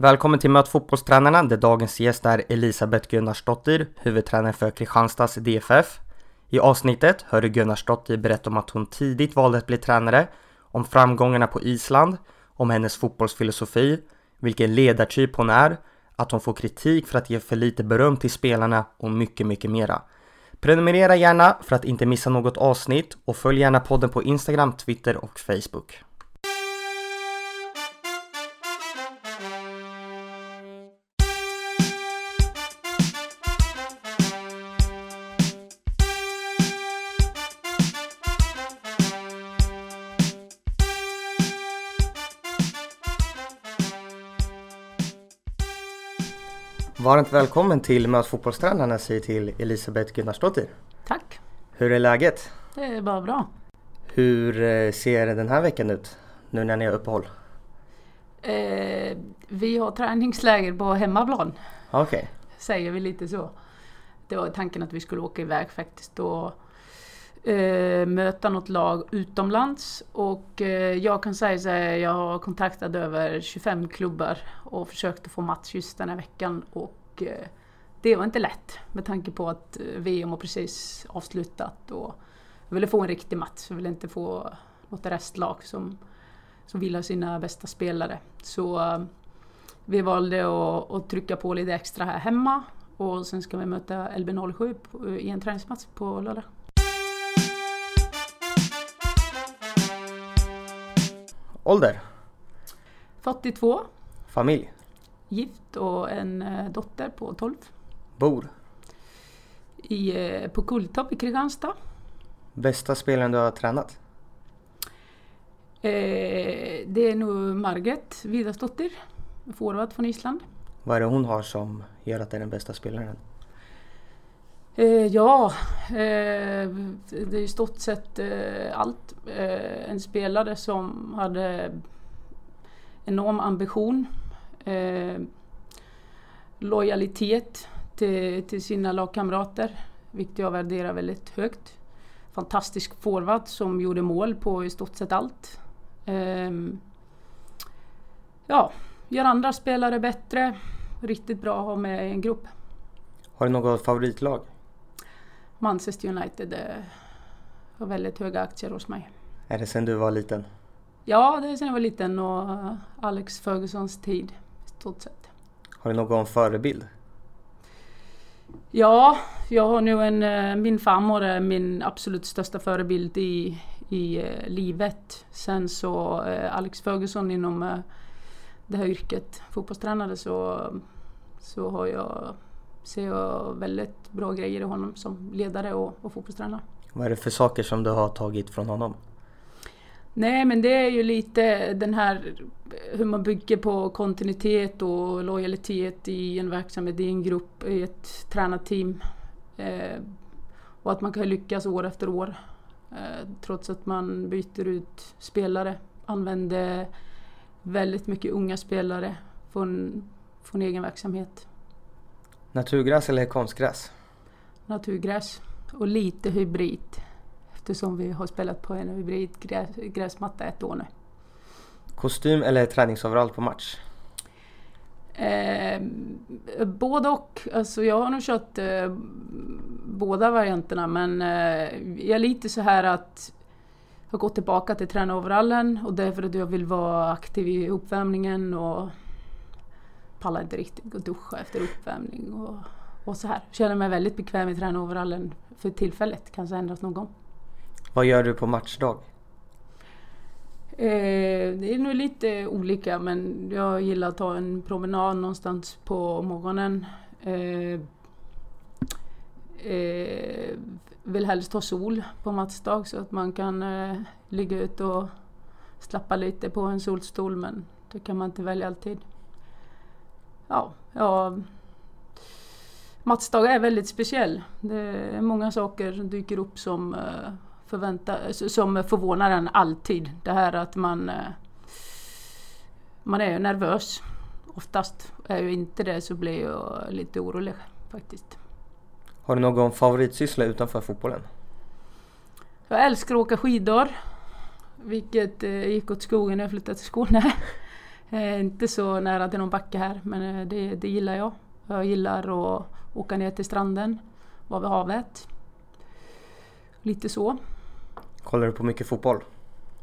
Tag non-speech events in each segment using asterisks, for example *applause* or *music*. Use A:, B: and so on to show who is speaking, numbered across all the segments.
A: Välkommen till Möt fotbollstränarna där dagens gäst är Elisabeth Gunnarsdottir, huvudtränare för Kristianstads DFF. I avsnittet hör du Gunnarsdottir berätta om att hon tidigt valde att bli tränare, om framgångarna på Island, om hennes fotbollsfilosofi, vilken ledartyp hon är, att hon får kritik för att ge för lite beröm till spelarna och mycket, mycket mera. Prenumerera gärna för att inte missa något avsnitt och följ gärna podden på Instagram, Twitter och Facebook. Varmt välkommen till Möt fotbollstränarna säger till Elisabeth Gunnarsdottir.
B: Tack!
A: Hur är läget?
B: Det är bara bra.
A: Hur eh, ser den här veckan ut? Nu när ni har uppehåll?
B: Eh, vi har träningsläger på hemmaplan.
A: Okej. Okay.
B: Säger vi lite så. Det var tanken att vi skulle åka iväg faktiskt och eh, möta något lag utomlands. Och eh, jag kan säga så här, jag har kontaktat över 25 klubbar och försökt att få match just den här veckan. Och eh, det var inte lätt med tanke på att eh, VM har precis avslutat. Och jag ville få en riktig match, jag ville inte få något restlag som, som vill ha sina bästa spelare. Så eh, vi valde att, att, trycka på lite extra här hemma och sen ska vi möta LB07 i en träningsmatch på lördag.
A: Ålder?
B: 42.
A: Familj?
B: Gift och en eh, dotter på 12.
A: Bor?
B: I, eh, på Kulltorp i Kristianstad.
A: Bästa spelaren du har tränat?
B: Eh, det är nog Margit Vidarsdottir, forward från Island.
A: Vad är det hon har som gör att det är den bästa spelaren?
B: Eh, ja, eh, det är i stort sett eh, allt. En spelare som hade enorm ambition, eh, lojalitet till, till sina lagkamrater, vilket jag värderar väldigt högt. Fantastisk forward som gjorde mål på i stort sett allt. Eh, ja, gör andra spelare bättre. Riktigt bra att ha med i en grupp.
A: Har du något favoritlag?
B: Manchester United har väldigt höga aktier hos mig.
A: Är det sen du var liten?
B: Ja, det är sen jag var liten och Alex Fergusons tid stort sett.
A: Har du någon förebild?
B: Ja, jag har nu en, eh, min farmor är min absolut största förebild i, i uh, livet. Sen så uh, Alex Ferguson inom det här yrket, fotbollstränare, så, så har jag ser jag väldigt bra grejer i honom som ledare och, och fotbollstränare.
A: Vad är det för saker som du har tagit från honom?
B: Nej men det är ju lite den här hur man bygger på kontinuitet och lojalitet i en verksamhet, i en grupp, i ett tränarteam. Eh, och att man kan lyckas år efter år. Eh, trots att man byter ut spelare. Använder väldigt mycket unga spelare från, från egen verksamhet.
A: Naturgräs eller konstgräs?
B: Naturgräs och lite hybrid eftersom vi har spelat på en hybridgräsmatta ett år nu.
A: Kostym eller träningsoverall på match?
B: Eh, både och. Alltså jag har nog kört eh, båda varianterna men eh, jag är lite så här att jag har gått tillbaka till tränaroverallen och därför att jag vill vara aktiv i uppvärmningen och pallar inte riktigt att duscha efter uppvärmning och, och så här. Känner mig väldigt bekväm i tränaroverallen för tillfället, kanske ändras någon gång.
A: Vad gör du på matchdag?
B: Eh, det är nog lite olika men jag gillar att ta en promenad någonstans på morgonen. Eh, eh, vill helst ha sol på matchdag så att man kan eh, ligga ute och slappa lite på en solstol men det kan man inte välja alltid. Ja, ja matchdag är väldigt speciell. Det är många saker som dyker upp som eh, förvänta, som förvånar en alltid. Det här att man, eh, man är nervös. Oftast är ju inte det så blir jag lite orolig faktiskt.
A: Har du någon favoritsyssla utanför fotbollen?
B: Jag älskar att åka skidor. Vilket eh, gick åt skogen när jag flyttade till Skåne. *laughs* Eh, inte så nära till någon backe här men eh, det, det gillar jag. Jag gillar att åka ner till stranden, vara vid havet. Lite så.
A: Kollar du på mycket fotboll?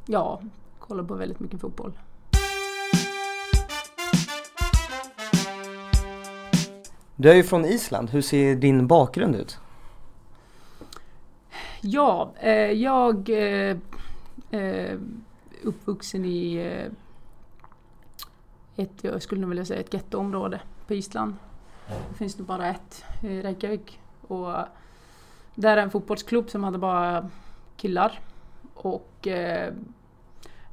B: Ja, kollar på väldigt mycket fotboll.
A: Du är ju från Island. Hur ser din bakgrund ut?
B: Ja, eh, jag eh, eh, uppvuxen i eh, ett, jag skulle nog vilja säga ett gettoområde på Island. Det finns nog bara ett i Reykjavik. Och där är en fotbollsklubb som hade bara killar. Och eh,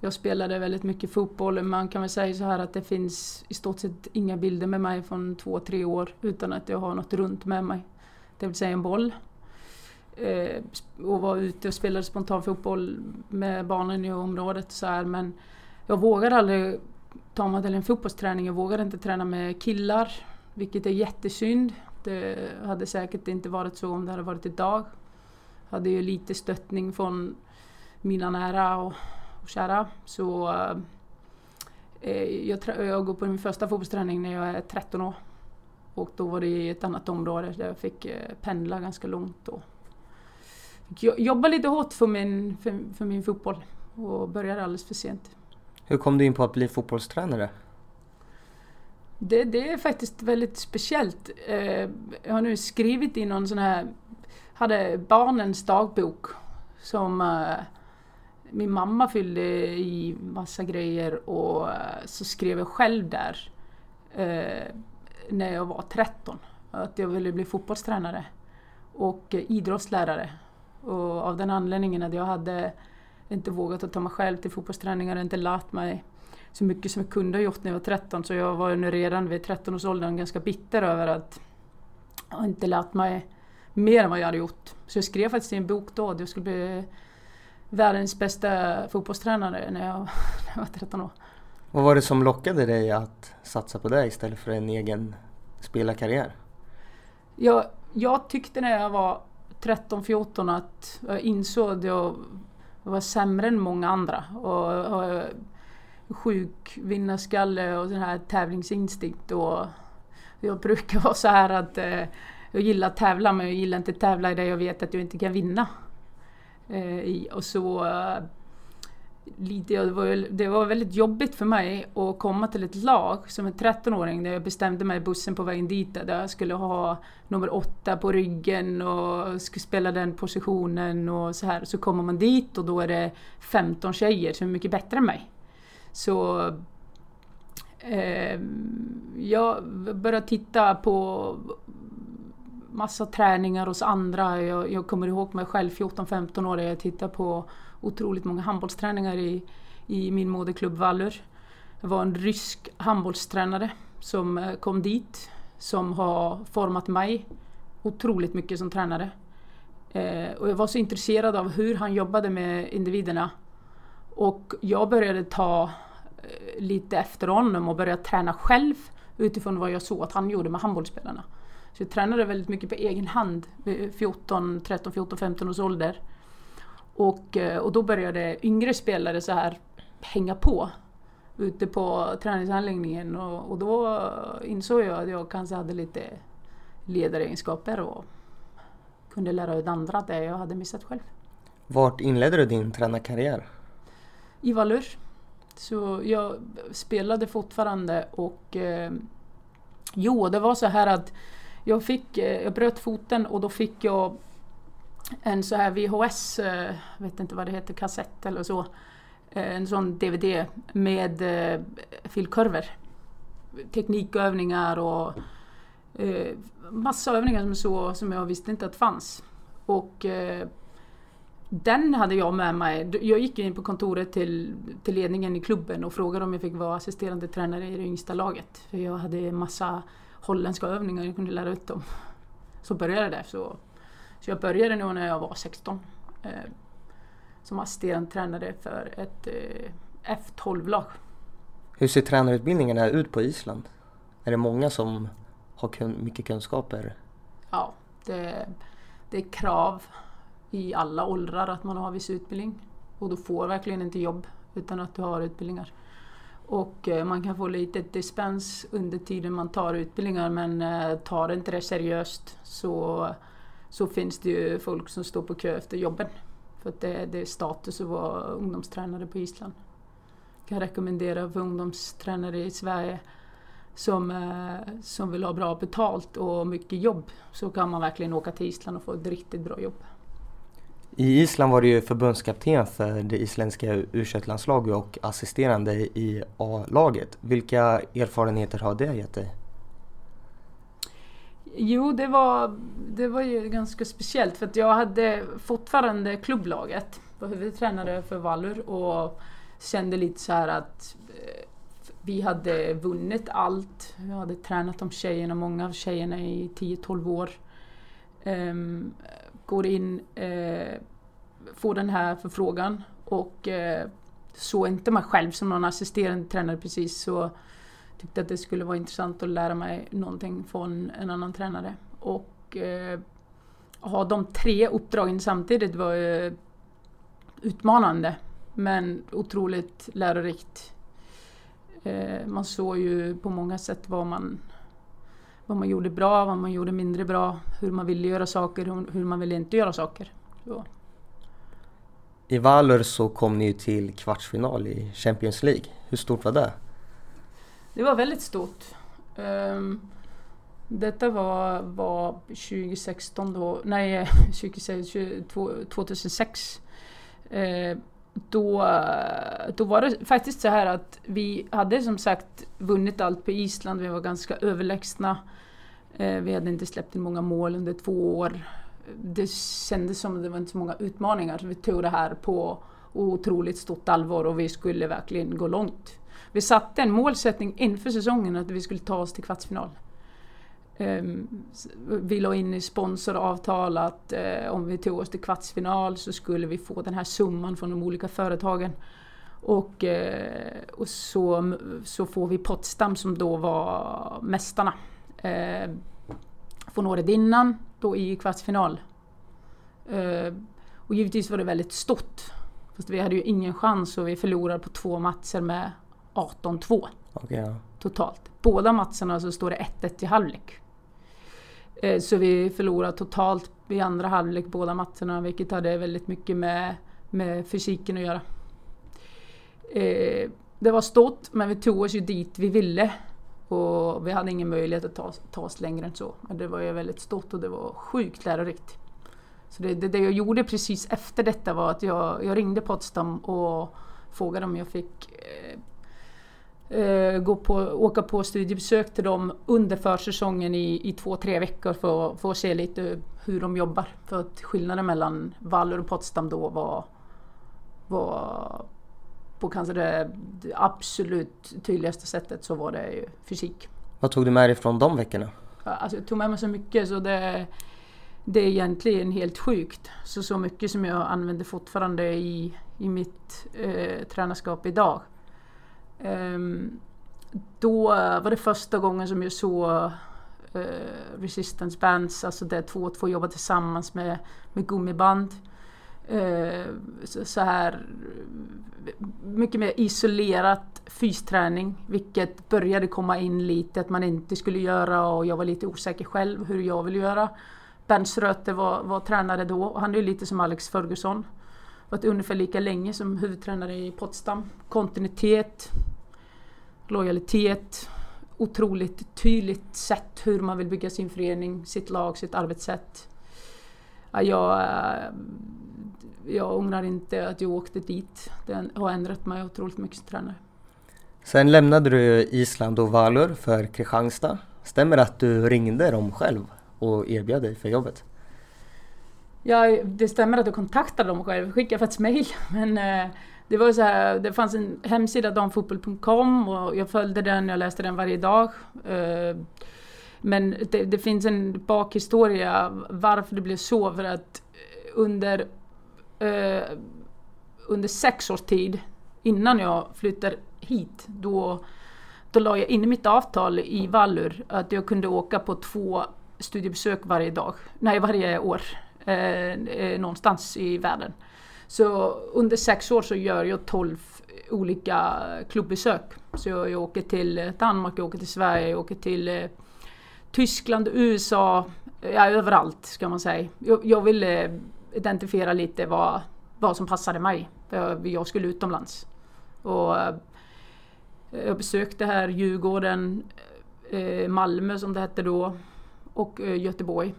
B: jag spelade väldigt mycket fotboll. Man kan väl säga så här att det finns i stort sett inga bilder med mig från två, tre år utan att jag har något runt med mig. Det vill säga en boll. Eh, och var ute och spelade spontan fotboll med barnen i området så här. Men jag vågade aldrig ta mig till en fotbollsträning. Jag vågade inte träna med killar. Vilket är jättesynd. Det hade säkert inte varit så om det hade varit idag. Jag hade ju lite stöttning från mina nära och, och kära. Så eh, jag, jag går på min första fotbollsträning när jag är 13 år. Och då var det i ett annat område där jag fick eh, pendla ganska långt. Och fick jobba lite hårt för min, för, för min fotboll och började alldeles för sent.
A: Hur kom du in på att bli fotbollstränare?
B: Det, det är faktiskt väldigt speciellt. Eh, jag har nu skrivit i någon sån här, hade barnens dagbok som eh, min mamma fyllde i massa grejer och eh, så skrev jag själv där eh, när jag var 13 att jag ville bli fotbollstränare och idrottslärare. Och av den anledningen att jag hade inte vågat att ta mig själv till fotbollsträningar, inte lärt mig så mycket som jag kunde ha gjort när jag var 13. Så jag var nu redan vid 13-årsåldern ganska bitter över att jag inte lärt mig mer än vad jag hade gjort. Så jag skrev faktiskt i en bok då att jag skulle bli världens bästa fotbollstränare när jag, *laughs* när jag var 13 år.
A: Vad var det som lockade dig att satsa på det istället för en egen spelarkarriär?
B: Jag, jag tyckte när jag var 13-14 att jag insåg att jag var sämre än många andra. Och, och sjuk vinnarskalle och sån här tävlingsinstinkt. Och jag brukar vara så här att eh, jag gillar att tävla men jag gillar inte att tävla i det jag vet att jag inte kan vinna. Eh. Och så eh, lite, det, var, det var väldigt jobbigt för mig att komma till ett lag som en 13-åring där jag bestämde mig i bussen på vägen dit där jag skulle ha nummer åtta på ryggen och skulle spela den positionen och så här. Så kommer man dit och då är det 15 tjejer som är mycket bättre än mig. Så eh, jag började titta på massa träningar hos andra. Jag, jag kommer ihåg mig själv 14-15 år. Jag tittade på otroligt många handbollsträningar i, i min moderklubb Vallur. Det var en rysk handbollstränare som eh, kom dit som har format mig otroligt mycket som tränare. Eh, och jag var så intresserad av hur han jobbade med individerna. Och jag började ta eh, lite efter honom och började träna själv utifrån vad jag såg att han gjorde med handbollsspelarna. Så jag tränade väldigt mycket på egen hand vid 14, 13, 14, 15 års ålder. Och, eh, och då började yngre spelare så här hänga på ute på träningsanläggningen och, och då insåg jag att jag kanske hade lite ledaregenskaper och kunde lära ut andra det jag hade missat själv.
A: Vart inledde du din tränarkarriär?
B: I Valur. Så jag spelade fortfarande och eh, jo, det var så här att jag fick, eh, jag bröt foten och då fick jag en så här VHS, jag eh, vet inte vad det heter, kassett eller så. Eh, en sån DVD med filkurvor. Teknikövningar och massa övningar som, så, som jag visste inte att fanns. Och den hade jag med mig. Jag gick in på kontoret till, till ledningen i klubben och frågade om jag fick vara assisterande tränare i det yngsta laget. För jag hade massa holländska övningar jag kunde lära ut dem. Så började det. Så så jag började nog när jag var 16 eh, som assisterande tränare för ett eh, F12-lag.
A: Hur ser tränarutbildningarna ut på Island? Är det många som har kun mycket kunskaper?
B: Ja, det, det är krav i alla åldrar att man har viss utbildning. Och du får verkligen inte jobb utan att du har utbildningar. Och eh, man kan få lite dispens under tiden man tar utbildningar men eh, tar inte det seriöst så, så finns det ju folk som står på kö efter jobben. För att det, det är status att vara ungdomstränare på Island. Jag kan rekommendera för ungdomstränare i Sverige som, eh, som vill ha bra betalt och mycket jobb så kan man verkligen åka till Island och få ett riktigt bra jobb.
A: I Island var du ju förbundskapten för det isländska u landslaget och assisterande i A-laget. Vilka erfarenheter har det gett dig?
B: Jo, det var, det var ju ganska speciellt för att jag hade fortfarande klubblaget. Var huvudtränare för Vallur och kände lite så här att eh, vi hade vunnit allt. Jag hade tränat de tjejerna, många av tjejerna i 10-12 år. Um, går in, eh, får den här förfrågan och eh, såg inte mig själv som någon assisterande tränare precis så tyckte att det skulle vara intressant att lära mig någonting från en annan tränare. Och eh, ha de tre uppdragen samtidigt var eh, utmanande men otroligt lärorikt. Eh, man såg ju på många sätt vad man, vad man gjorde bra, vad man gjorde mindre bra, hur man ville göra saker, hur, hur man ville inte göra saker. Så.
A: I Valur så kom ni till kvartsfinal i Champions League. Hur stort var det?
B: Det var väldigt stort. Um, detta var, var 2016 då, nej *laughs* 2006. Uh, då, då var det faktiskt så här att vi hade som sagt vunnit allt på Island. Vi var ganska överlägsna. Eh, vi hade inte släppt in många mål under två år. Det kändes som att det var inte så många utmaningar. Så vi tog det här på otroligt stort allvar och vi skulle verkligen gå långt. Vi satte en målsättning inför säsongen att vi skulle ta oss till kvartsfinal. Ehm, vi la in i sponsoravtal att eh, om vi tog oss till kvartsfinal så skulle vi få den här summan från de olika företagen. Och, eh, och så, så får vi Potsdam som då var mästarna. Eh, från året innan, då i kvartsfinal. och givetvis var det väldigt stort. Fast vi hade ju ingen chans och vi förlorade på två matcher med 18-2. Okay. Totalt. Båda matcherna så står det 1-1 i halvlek. Eh, så vi förlorade totalt i andra halvlek båda matcherna vilket hade väldigt mycket med, med fysiken att göra. Eh, det var stort men vi tog oss ju dit vi ville. Och vi hade ingen möjlighet att ta, ta oss längre än så. Men det var ju väldigt stort och det var sjukt lärorikt. Så det, det, det jag gjorde precis efter detta var att jag, jag ringde Potsdam och frågade om jag fick eh, eh gå på, åka på studiebesök till dem under försäsongen i, i två, tre veckor för, för att se lite hur de jobbar. För att skillnaden mellan Valur och Potsdam då var, var på kanske det, absolut tydligaste sättet så var det fysik.
A: Vad tog du med dig från de veckorna?
B: Alltså, jag tog med mig så mycket så det, det är egentligen helt sjukt. Så, så mycket som jag använder fortfarande i, i mitt eh, tränarskap idag. Um, då var det första gången som jag såg uh, resistance bands, alltså där två och två jobbar tillsammans med, med gummiband. Eh, så, här mycket mer isolerat fysträning, vilket började komma in lite att man inte skulle göra och jag var lite osäker själv hur jag vill göra. Bernt Röte var, var tränare då och han är lite som Alex Ferguson. Varit ungefär lika länge som huvudtränare i Potsdam. Kontinuitet, lojalitet, otroligt tydligt sätt hur man vill bygga sin förening, sitt lag, sitt arbetssätt. Jag, eh, jag ångrar inte att jag åkte dit. Det har ändrat mig otroligt mycket som tränare.
A: Sen lämnade du Island och Valur för Kristianstad. Stämmer det att du ringde dem själv och erbjöd dig för jobbet?
B: Ja, det stämmer att jag kontaktade dem själv, skickade faktiskt. *laughs* Men eh, det var så här, det fanns en hemsida, damfotboll.com och jag följde den, jag läste den varje dag. Eh, men det, det, finns en bakhistoria varför det blev så. För att under, eh, under sex års tid innan jag flyttade hit, då, då la jag in i mitt avtal i Vallur att jag kunde åka på två studiebesök varje dag, nej varje år, eh, eh någonstans i världen. Så under sex år så gör jag 12 olika klubbesök. Så jag, jag åker till Danmark, jag åker till Sverige, jag åker till eh, Tyskland, USA, ja överallt ska man säga. Jag, jag ville eh, identifiera lite vad, vad som passade mig. Jag, jag skulle utomlands. Och eh, jag besökte här Djurgården, eh, Malmö som det hette då och eh, Göteborg.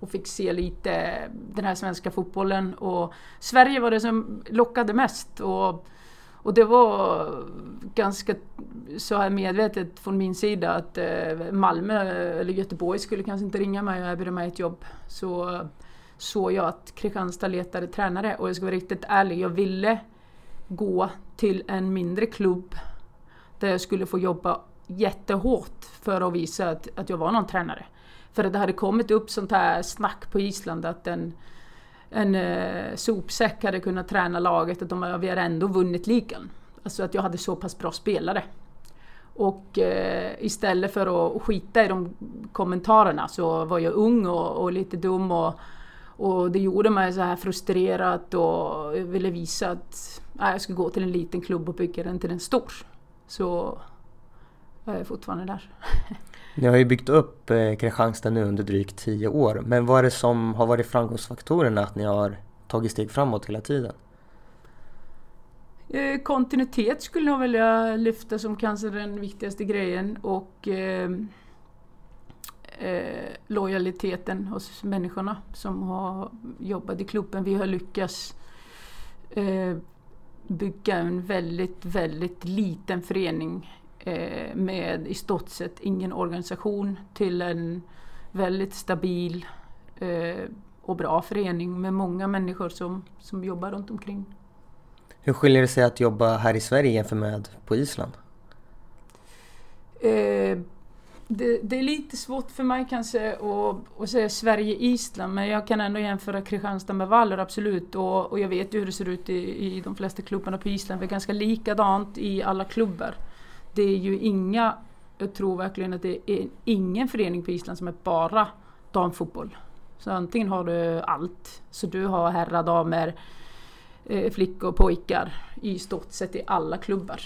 B: Och fick se lite den här svenska fotbollen och Sverige var det som lockade mest. Och, och det var ganska så här medvetet från min sida att Malmö eller Göteborg skulle kanske inte ringa mig och erbjuda mig ett jobb. Så såg jag att Kristianstad letade tränare och jag ska vara riktigt ärlig, jag ville gå till en mindre klubb där jag skulle få jobba jättehårt för att visa att, att jag var någon tränare. För att det hade kommit upp sånt här snack på Island att en, en eh, sopsäck hade kunnat träna laget, att de, vi hade ändå vunnit ligan. Alltså att jag hade så pass bra spelare. Och eh, istället för att skita i de kommentarerna så var jag ung och, och lite dum och och det gjorde mig så här frustrerad och jag ville visa att nej, jag ska gå till en liten klubb och bygga den till en stor. Så jag är fortfarande där. *laughs*
A: Ni har ju byggt upp eh, Kristianstad nu under drygt tio år. Men vad är det som har varit framgångsfaktorerna att ni har tagit steg framåt hela tiden?
B: Eh, kontinuitet skulle jag vilja lyfta som kanske den viktigaste grejen och eh, eh, lojaliteten hos människorna som har jobbat i klubben. Vi har lyckats eh, bygga en väldigt, väldigt liten förening eh, med i stort sett ingen organisation till en väldigt stabil eh, och bra förening med många människor som, som jobbar runt omkring.
A: Hur skiljer det sig att jobba här i Sverige jämfört med på Island?
B: Det, det, är lite svårt för mig kanske att, att säga Sverige-Island men jag kan ändå jämföra Kristianstad med Valler absolut och, och jag vet ju hur det ser ut i, i de flesta klubbarna på Island. Det är ganska likadant i alla klubbar. Det är ju inga, jag tror verkligen att det är ingen förening på Island som är bara damfotboll. Så antingen har du allt, så du har herrar, damer, eh, flickor, pojkar i stort sett i alla klubbar.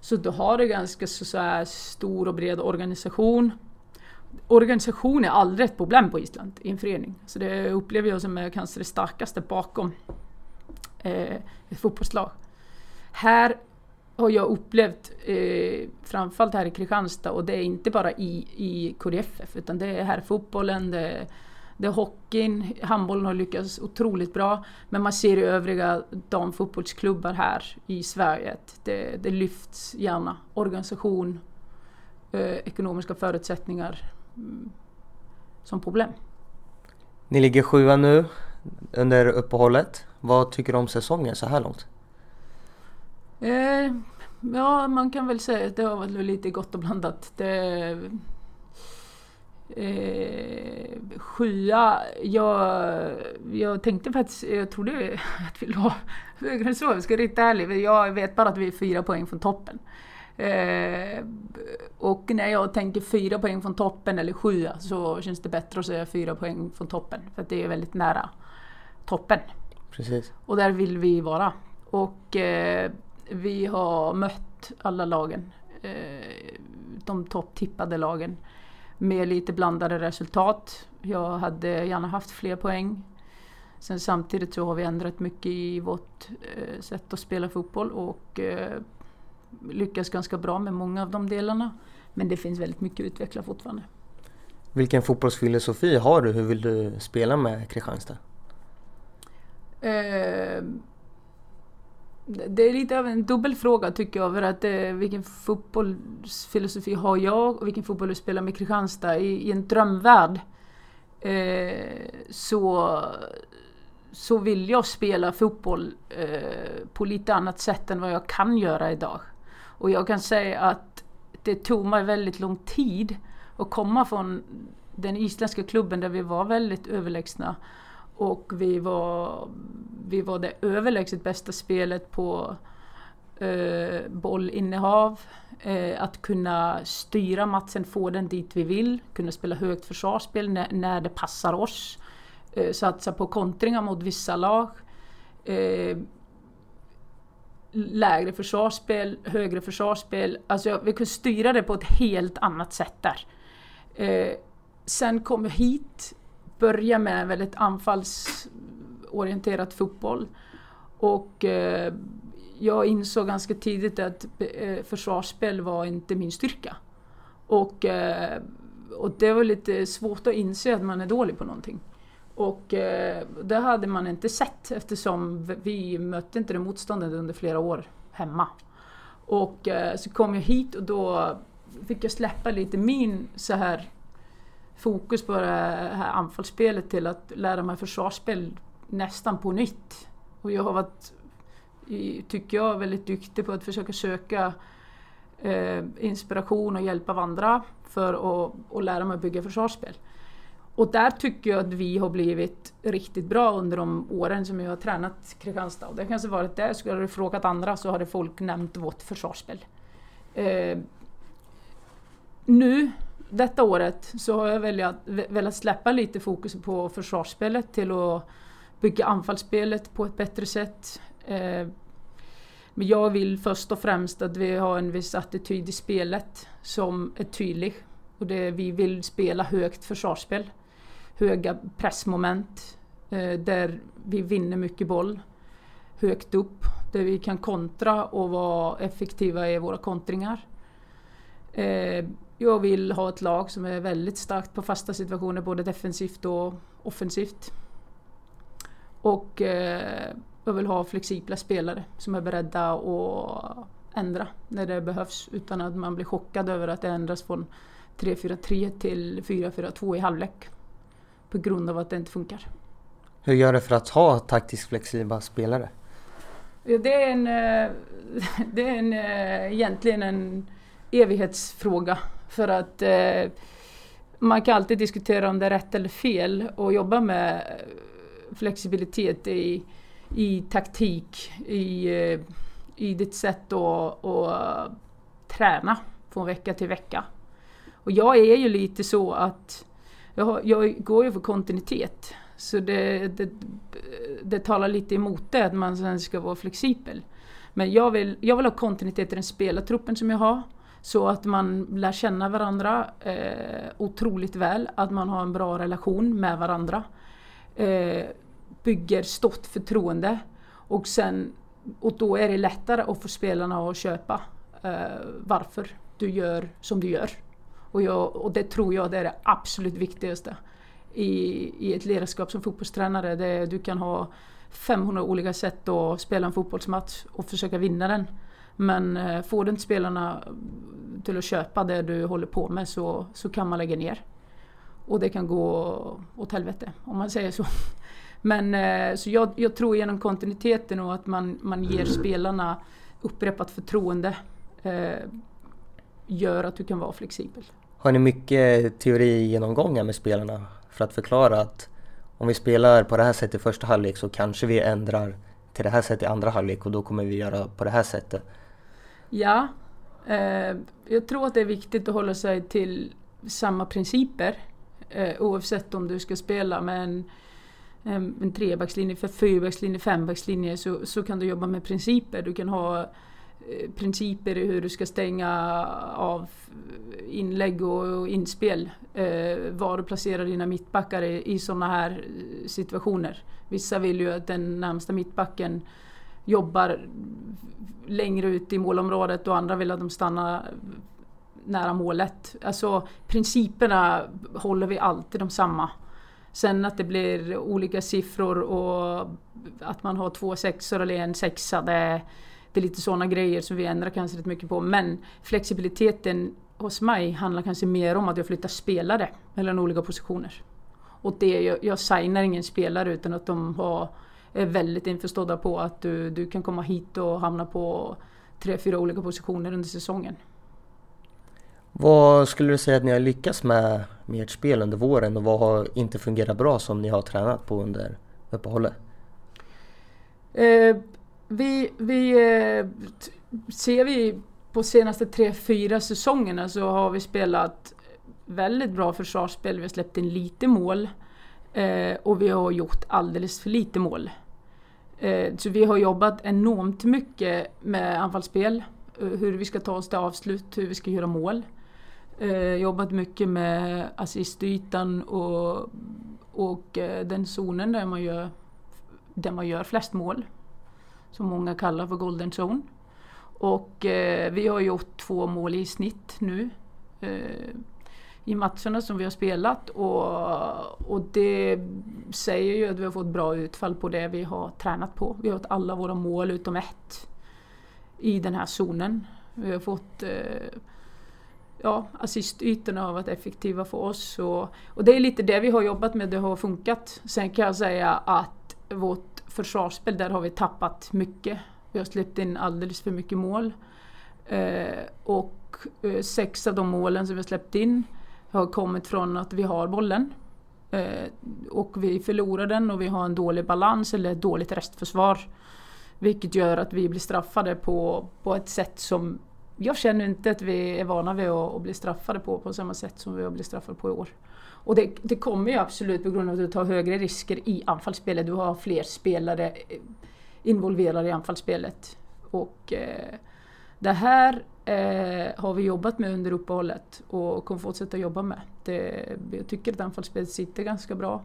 B: Så du har en ganska så, så här, stor och bred organisation. Organisation är aldrig ett problem på Island i en förening. Så det upplever jag som kanske det starkaste bakom eh, ett fotbollslag. Här har jag upplevt, eh, framförallt här i Kristianstad, och det är inte bara i, i KDFF, utan det är här fotbollen, det är det är hockeyn, handbollen har lyckats otroligt bra. Men man ser i övriga damfotbollsklubbar här i Sverige att det, det lyfts gärna. Organisation, eh, ekonomiska förutsättningar mm, som problem.
A: Ni ligger sjua nu under uppehållet. Vad tycker du om säsongen så här långt?
B: Eh, ja, man kan väl säga att det har varit lite gott och blandat. Det, Eh, sjua, jag, jag tänkte faktiskt, jag trodde *laughs* att vi låg högre än så, jag ska vara riktigt ärlig. Jag vet bara att vi är fyra poäng från toppen. Eh, och när jag tänker fyra poäng från toppen eller sjua så känns det bättre att säga fyra poäng från toppen. För att det är väldigt nära toppen.
A: Precis.
B: Och där vill vi vara. Och eh, vi har mött alla lagen. Eh, de topptippade lagen med lite blandade resultat. Jag hade gärna haft fler poäng. Sen samtidigt så har vi ändrat mycket i vårt eh, sätt att spela fotboll och eh, lyckas ganska bra med många av de delarna. Men det finns väldigt mycket att utveckla fortfarande.
A: Vilken fotbollsfilosofi har du? Hur vill du spela med Kristianstad?
B: Eh, det är lite av en dubbel fråga tycker jag. För att eh, vilken fotbollsfilosofi har jag och vilken fotboll du spelar med Kristianstad? I, i en drömvärld eh, så, så vill jag spela fotboll eh, på lite annat sätt än vad jag kan göra idag. Och jag kan säga att det tog mig väldigt lång tid att komma från den isländska klubben där vi var väldigt överlägsna och vi var, vi var det överlägset bästa spelet på eh, bollinnehav. Eh, att kunna styra matchen, få den dit vi vill. Kunna spela högt försvarsspel när, när det passar oss. Eh, satsa på kontringar mot vissa lag. Eh, lägre försvarsspel, högre försvarsspel. Alltså vi kunde styra det på ett helt annat sätt där. Eh, sen kom jag hit, började med väldigt anfallsorienterad fotboll. Och eh, jag insåg ganska tidigt att eh, försvarsspel var inte min styrka. Och, eh, och det var lite svårt att inse att man är dålig på någonting. Och eh, det hade man inte sett eftersom vi mötte inte det motståndet under flera år hemma. Och eh, så kom jag hit och då fick jag släppa lite min så här fokus på det här anfallsspelet till att lära mig försvarsspel nästan på nytt. Och jag har varit, tycker jag, väldigt duktig på att försöka söka eh, inspiration och hjälp av andra för att, att lära mig att bygga försvarsspel. Och där tycker jag att vi har blivit riktigt bra under de åren som jag har tränat Kristianstad. Och det kanske varit det, skulle du frågat andra så hade folk nämnt vårt försvarsspel. Eh, nu, detta året, så har jag velat, velat släppa lite fokus på försvarsspelet till att bygga anfallsspelet på ett bättre sätt. Eh, men jag vill först och främst att vi har en viss attityd i spelet som är tydlig. Och det, vi vill spela högt försvarsspel höga pressmoment eh, där vi vinner mycket boll högt upp, där vi kan kontra och vara effektiva i våra kontringar. Eh, jag vill ha ett lag som är väldigt starkt på fasta situationer, både defensivt och offensivt. Och eh, jag vill ha flexibla spelare som är beredda att ändra när det behövs utan att man blir chockad över att det ändras från 3-4-3 till 4-4-2 i halvlek på grund av att det inte funkar.
A: Hur gör du för att ha taktiskt flexibla spelare?
B: Det är en, eh, *laughs* det är en, eh, egentligen en evighetsfråga. För att eh, man kan alltid diskutera om det är rätt eller fel och jobba med flexibilitet i, i taktik, i, eh, i ditt sätt att, att träna från vecka till vecka. Och jag är ju lite så att jag, jag går ju för kontinuitet. Så det, det, det talar lite emot det att man sen ska vara flexibel. Men jag vill, jag vill ha kontinuitet i den spelartruppen som jag har. Så att man lär känna varandra eh, otroligt väl, att man har en bra relation med varandra. Eh, bygger stort förtroende. Och, sen, och då är det lättare att få spelarna att köpa eh, varför du gör som du gör. Och, jag, och det tror jag det är det absolut viktigaste i, i ett ledarskap som fotbollstränare. Det, du kan ha 500 olika sätt att spela en fotbollsmatch och försöka vinna den. Men eh, får du inte spelarna till att köpa det du håller på med så, så kan man lägga ner. Och det kan gå åt helvete om man säger så. *laughs* Men eh, så jag, jag, tror genom kontinuiteten och att man, man ger spelarna upprepat förtroende eh, gör att du kan vara flexibel.
A: Har ni mycket teorigenomgångar med spelarna för att förklara att om vi spelar på det här sättet i första halvlek så kanske vi ändrar till det här sättet i andra halvlek och då kommer vi göra på det här sättet?
B: Ja, eh, jag tror att det är viktigt att hålla sig till samma principer eh, oavsett om du ska spela med en, en trebackslinje, fyrbackslinje, fembackslinje så, så kan du jobba med principer. Du kan ha eh, principer i hur du ska stänga av inlägg och inspel. Eh, var du placerar dina mittbackar i, i sådana här eh, situationer. Vissa vill ju att den närmsta mittbacken jobbar längre ut i målområdet och andra vill att de stannar nära målet. Alltså principerna håller vi alltid de samma. Sen att det blir olika siffror och att man har två sexor eller en sexa, det, det är lite sådana grejer som vi ändrar kanske rätt mycket på. Men flexibiliteten hos mig handlar kanske mer om att jag flyttar spelare mellan olika positioner. Och det, jag, jag signar ingen spelare utan att de har, är väldigt införstådda på att du, du kan komma hit och hamna på tre, fyra olika positioner under säsongen.
A: Vad skulle du säga att ni har lyckats med med ert spel under våren och vad har inte fungerat bra som ni har tränat på under uppehållet?
B: Eh, vi, vi eh, ser vi på senaste tre, fyra säsongerna så har vi spelat väldigt bra försvarsspel. Vi har släppt in lite mål eh, och vi har gjort alldeles för lite mål. Eh, så vi har jobbat enormt mycket med anfallsspel, eh, hur vi ska ta oss till avslut, hur vi ska göra mål. Eh, jobbat mycket med assistytan och, och den zonen där man, gör, där man gör flest mål. Som många kallar för golden zone. Och vi har gjort två mål i snitt nu i matcherna som vi har spelat och, och det säger ju att vi har fått bra utfall på det vi har tränat på. Vi har fått alla våra mål utom ett i den här zonen. Vi har fått eh, ja, assistytorna har varit effektiva för oss och, och det är lite det vi har jobbat med, det har funkat. Sen kan jag säga att vårt försvarsspel, där har vi tappat mycket. Vi har släppt in alldeles för mycket mål. Eh, och eh, sex av de målen som vi har släppt in har kommit från att vi har bollen eh, och vi förlorar den och vi har en dålig balans eller ett dåligt restförsvar. Vilket gör att vi blir straffade på, på ett sätt som jag känner inte att vi är vana vid att, att bli straffade på på samma sätt som vi har blivit straffade på i år. Och det, det, kommer ju absolut på grund av att du tar högre risker i anfallsspelet. Du har fler spelare eh, involverade i anfallsspelet. Och eh, det här eh, har vi jobbat med under uppehållet och kommer fortsätta jobba med. Det, jag tycker att anfallsspelet sitter ganska bra.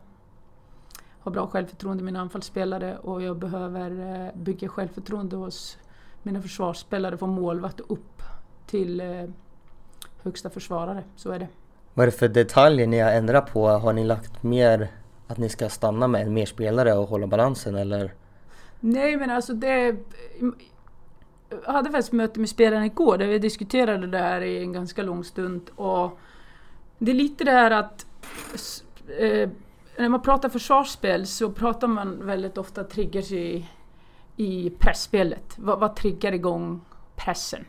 B: Har bra självförtroende i mina anfallsspelare och jag behöver eh, bygga självförtroende hos mina försvarsspelare från målvakt upp till eh, högsta försvarare. Så är det.
A: Vad är det för detaljer ni har ändrat på? Har ni lagt mer att ni ska stanna med mer spelare och hålla balansen eller?
B: Nej men alltså det hade faktiskt möte med spelarna igår där vi diskuterade det här i en ganska lång stund. Och det är lite det här att eh, när man pratar försvarsspel så pratar man väldigt ofta triggers i, i pressspelet. Vad, vad triggar igång pressen?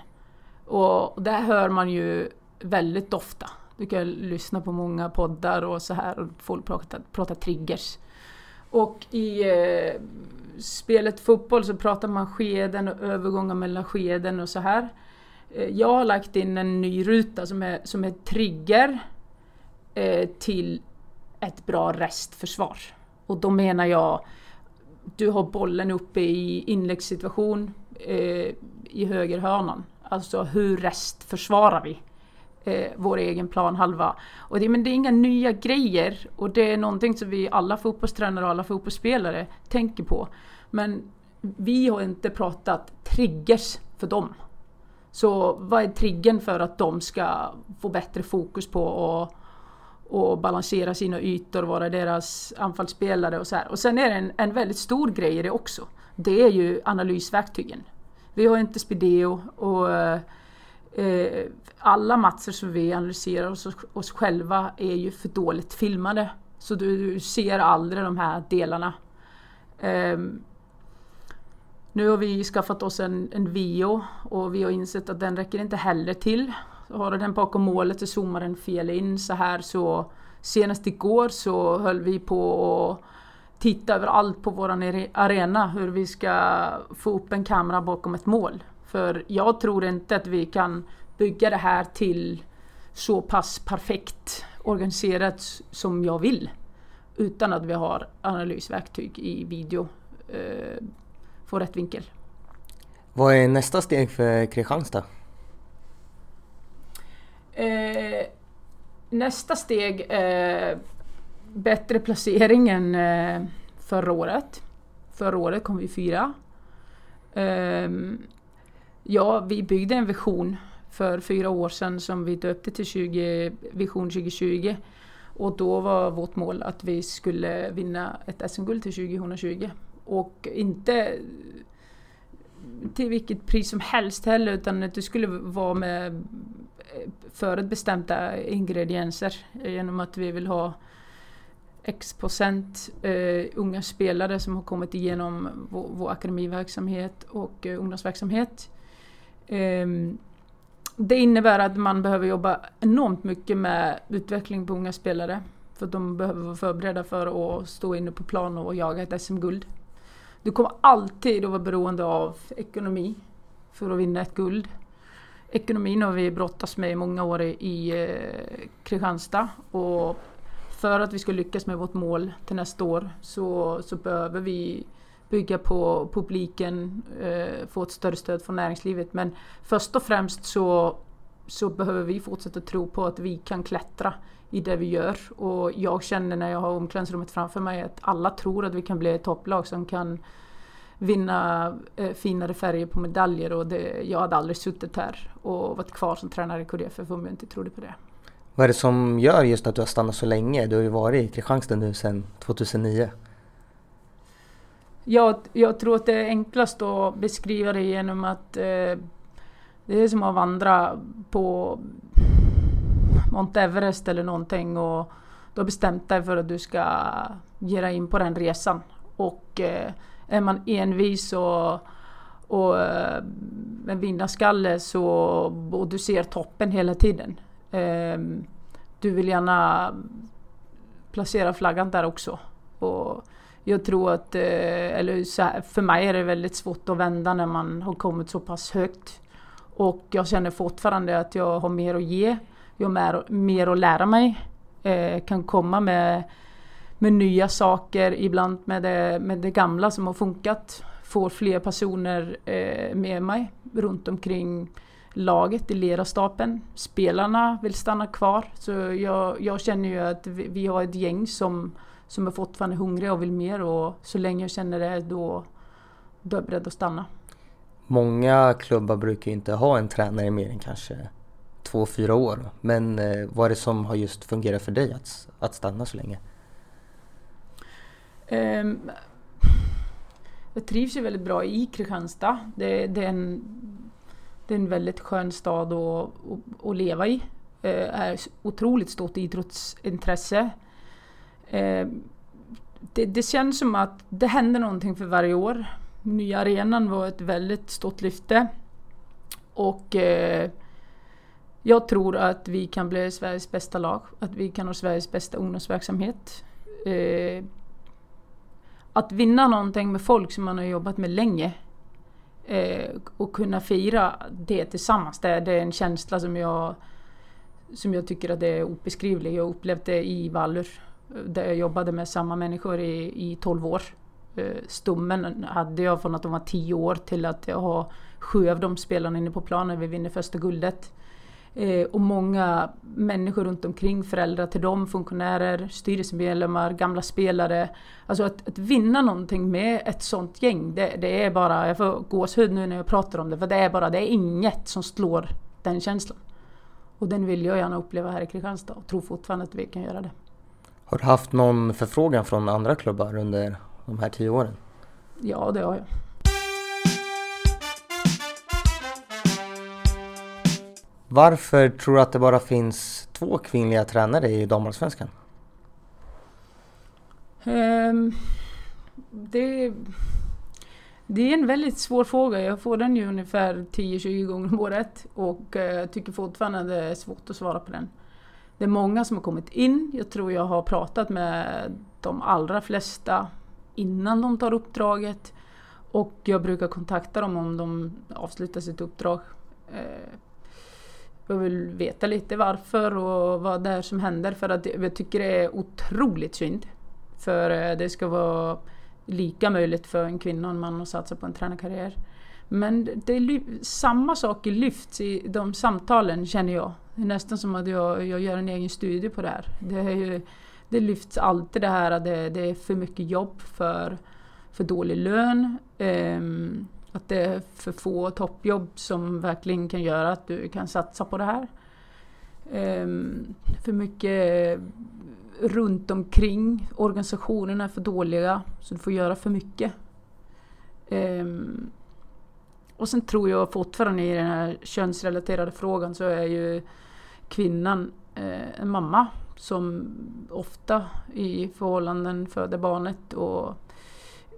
B: Och, och det hör man ju väldigt ofta. Du kan lyssna på många poddar och så här och folk pratar, pratar triggers. Och i eh, spelet fotboll så pratar man skeden och övergångar mellan skeden och så här. Eh, jag har lagt in en ny ruta som är, som är trigger eh, till ett bra restförsvar. Och då menar jag, du har bollen uppe i inläggssituation eh, i högerhörnan. Alltså hur restförsvarar vi? Eh, vår egen planhalva. Och det, men det är inga nya grejer och det är någonting som vi alla fotbollstränare och alla fotbollsspelare tänker på. Men vi har inte pratat triggers för dem. Så vad är triggern för att de ska få bättre fokus på och, och balansera sina ytor, vara deras anfallsspelare och så här. Och sen är det en, en väldigt stor grej i det också. Det är ju analysverktygen. Vi har inte Spideo och eh, eh, alla matcher som vi analyserar oss, oss själva är ju för dåligt filmade. Så du, du ser aldrig de här delarna. Eh, nu har vi skaffat oss en, en VO och vi har insett att den räcker inte heller till. Så har du den bakom målet så zoomar den fel in så här så senast igår så höll vi på att titta över allt på våran arena hur vi ska få upp en kamera bakom ett mål. För jag tror inte att vi kan bygga det här till så pass perfekt organiserat som jag vill. Utan att vi har analysverktyg i video eh, få rätt vinkel.
A: Vad är nästa steg för Kristianstad?
B: Eh, nästa steg är bättre placering än eh, förra året. Förra året kom vi fyra. Eh, ja, vi byggde en vision för fyra år sedan som vi döpte till 20, Vision 2020. Och då var vårt mål att vi skulle vinna ett SM-guld till 2020. Och inte till vilket pris som helst heller utan att det skulle vara med eh, förutbestämda ingredienser genom att vi vill ha X procent uh, unga spelare som har kommit igenom vår, vår akademiverksamhet och uh, ungdomsverksamhet. Ehm, det innebär att man behöver jobba enormt mycket med utveckling på unga spelare. För de behöver vara förberedda för att stå inne på plan och jaga ett SM-guld. Du kommer alltid att vara beroende av ekonomi för att vinna ett guld. Ekonomin har vi brottats med i många år i eh, Kristianstad och för att vi ska lyckas med vårt mål till nästa år så, så behöver vi bygga på publiken, eh, få ett större stöd från näringslivet. Men först och främst så, så behöver vi fortsätta tro på att vi kan klättra i det vi gör. Och jag känner när jag har omklädningsrummet framför mig att alla tror att vi kan bli ett topplag som kan vinna eh, finare färger på medaljer och det, jag hade aldrig suttit här och varit kvar som tränare i KDF om jag inte trodde på det.
A: Vad är det som gör just att du har stannat så länge? Du har ju varit i Kristianstad nu sedan 2009.
B: Jag, jag tror att det är enklast att beskriva det genom att eh, det är som att vandra på Mount Everest eller någonting och du har bestämt dig för att du ska ge dig in på den resan. Och eh, är man envis och, och eh, en vinnarskalle så, och du ser toppen hela tiden. Eh, du vill gärna placera flaggan där också. Och jag tror att, eh, eller här, för mig är det väldigt svårt att vända när man har kommit så pass högt. Och jag känner fortfarande att jag har mer att ge. Jag har mer, mer att lära mig. Eh, kan komma med, med nya saker, ibland med det, med det gamla som har funkat. Får fler personer eh, med mig runt omkring laget i ledarstaben. Spelarna vill stanna kvar. Så jag, jag känner ju att vi, vi, har ett gäng som, som är fortfarande hungriga och vill mer och så länge jag känner det då, då är jag beredd att stanna.
A: Många klubbar brukar inte ha en tränare mer än kanske två, fyra år. Men eh, vad är det som har just fungerat för dig att, att stanna så länge?
B: Um, jag trivs ju väldigt bra i Kristianstad. Det, det, är, en, det är en väldigt skön stad att, att, att leva i. Uh, är otroligt stort idrottsintresse eh, det, det, känns som att det händer någonting för varje år. Nya arenan var ett väldigt stort lyfte. Och eh, jag tror att vi kan bli Sveriges bästa lag, att vi kan ha Sveriges bästa ungdomsverksamhet. Eh, att vinna någonting med folk som man har jobbat med länge eh, och kunna fira det tillsammans, det, det, är en känsla som jag, som jag tycker att det är obeskrivlig. Jag upplevde det i Vallur där jag jobbade med samma människor i, i 12 år. Eh, stummen hade jag från att de var 10 år till att jag har sju av de spelarna inne på planen när vi vinner första guldet. Eh, och många människor runt omkring, föräldrar till dem, funktionärer, styrelsemedlemmar, gamla spelare. Alltså att, att vinna någonting med ett sånt gäng, det, det, är bara, jag får gåshud nu när jag pratar om det, för det är bara, det är inget som slår den känslan. Och den vill jag gärna uppleva här i Kristianstad och tror fortfarande att vi kan göra det.
A: Har du haft någon förfrågan från andra klubbar under de här tio åren?
B: Ja, det har jag.
A: Varför tror du att det bara finns två kvinnliga tränare i damallsvenskan?
B: Um, det, det är en väldigt svår fråga. Jag får den ju ungefär 10-20 gånger om året och uh, tycker fortfarande det är svårt att svara på den. Det är många som har kommit in. Jag tror jag har pratat med de allra flesta innan de tar uppdraget. Och jag brukar kontakta dem om de avslutar sitt uppdrag. Eh, jag vill veta lite varför och vad det är som händer för att jag tycker det är otroligt synd. För eh, det ska vara lika möjligt för en kvinna och en man att satsa på en tränarkarriär. Men det är samma saker lyfts i de samtalen känner jag. Det är nästan som att jag, jag gör en egen studie på det här. Det, är ju, det lyfts alltid det här att det, det är för mycket jobb för, för dålig lön. Um, att det är för få toppjobb som verkligen kan göra att du kan satsa på det här. Um, för mycket runt omkring. Organisationerna är för dåliga så du får göra för mycket. Um, och sen tror jag fortfarande i den här könsrelaterade frågan så är ju kvinnan eh, en mamma som ofta i förhållanden föder barnet och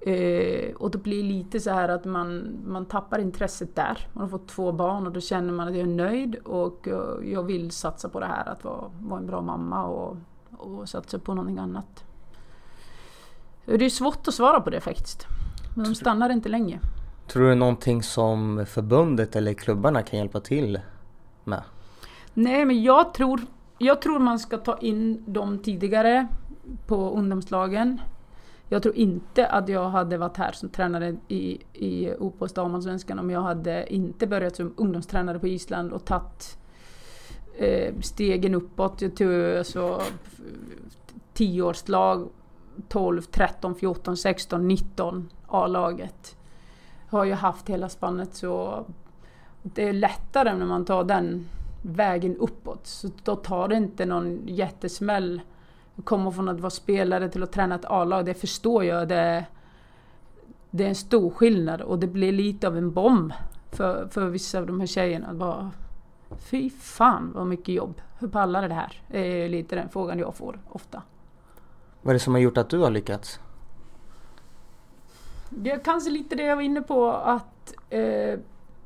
B: Eh, och då blir det lite så här att man, man tappar intresset där. Man har fått två barn och då känner man att jag är nöjd och uh, jag vill satsa på det här att vara, vara en bra mamma och, och satsa på någonting annat. Det är svårt att svara på det faktiskt. Men de stannar inte länge.
A: Tror du det någonting som förbundet eller klubbarna kan hjälpa till med?
B: Nej men jag tror, jag tror man ska ta in dem tidigare på ungdomslagen. jag tror inte att jag hade varit här som tränare i, i OPOS damallsvenskan om jag hade inte börjat som ungdomstränare på Island och tagit eh, stegen uppåt. Jag tog alltså tioårslag 12, 13, 14, 16, 19 A-laget. Har ju haft hela spannet så det är lättare när man tar den vägen uppåt. Så då tar det inte någon jättesmäll. Komma från att vara spelare till att träna ett A-lag, det förstår jag. Det, det är en stor skillnad och det blir lite av en bomb för, för vissa av de här tjejerna. Bara, Fy fan vad mycket jobb. Hur pallar det här? Det är lite den frågan jag får ofta.
A: Vad är det som har gjort att du har lyckats?
B: Det är kanske lite det jag var inne på att eh,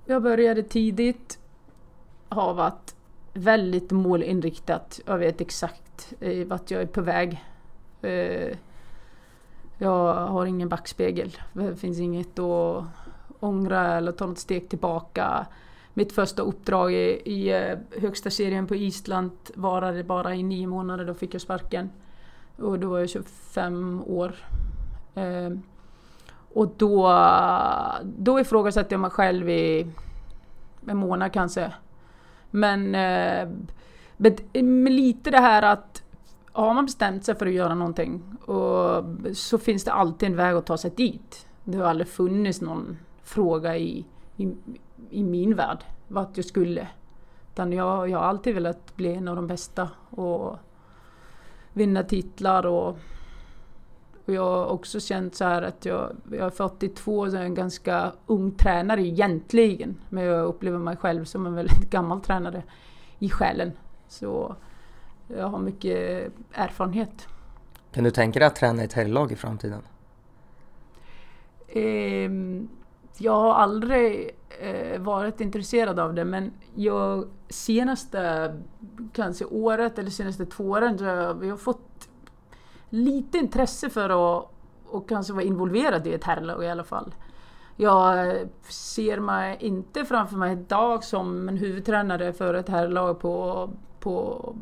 B: jag började tidigt. Har varit väldigt målinriktat. Jag vet exakt eh, vart jag är på väg. Eh, jag har ingen backspegel. Det finns inget att ångra eller ta något steg tillbaka. Mitt första uppdrag i, i eh, högsta serien på Island varade bara i nio månader, då fick jag sparken. Och då var jag 25 år. Eh, och då, då ifrågasatte jag mig själv i en månad kanske. Men eh, men lite det här att har man bestämt sig för att göra någonting och så finns det alltid en väg att ta sig dit. Det har aldrig funnits någon fråga i, i, i min värld vart jag skulle. Utan jag, jag har alltid velat bli en av de bästa och vinna titlar och, och jag har också känt så här att jag, jag är 42 och är en ganska ung tränare egentligen. Men jag upplever mig själv som en väldigt *laughs* gammal tränare i själen. Så jag har mycket erfarenhet.
A: Kan du tänka dig att träna i ett herrlag i framtiden?
B: Eh, jag har aldrig eh, varit intresserad av det men jag senaste kanske året eller senaste två åren så har jag fått lite intresse för att och kanske vara involverad i ett herrlag i alla fall. Jag ser mig inte framför mig idag som en huvudtränare för ett herrlag på, på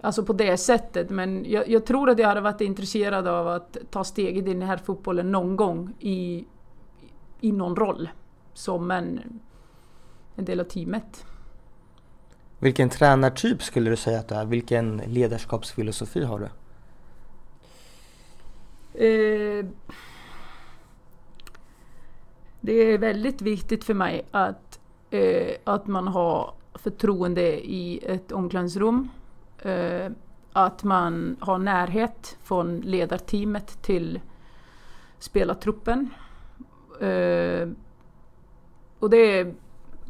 B: Alltså på det sättet. Men jag, jag, tror att jag hade varit intresserad av att ta steget in i herrfotbollen någon gång i, i någon roll. Som en, en del av teamet.
A: Vilken tränartyp skulle du säga att du är? Vilken ledarskapsfilosofi har du?
B: Eh, det är väldigt viktigt för mig att, eh, att man har förtroende i ett omklädningsrum. Eh, att man har närhet från ledarteamet till spelartruppen. Eh, och det,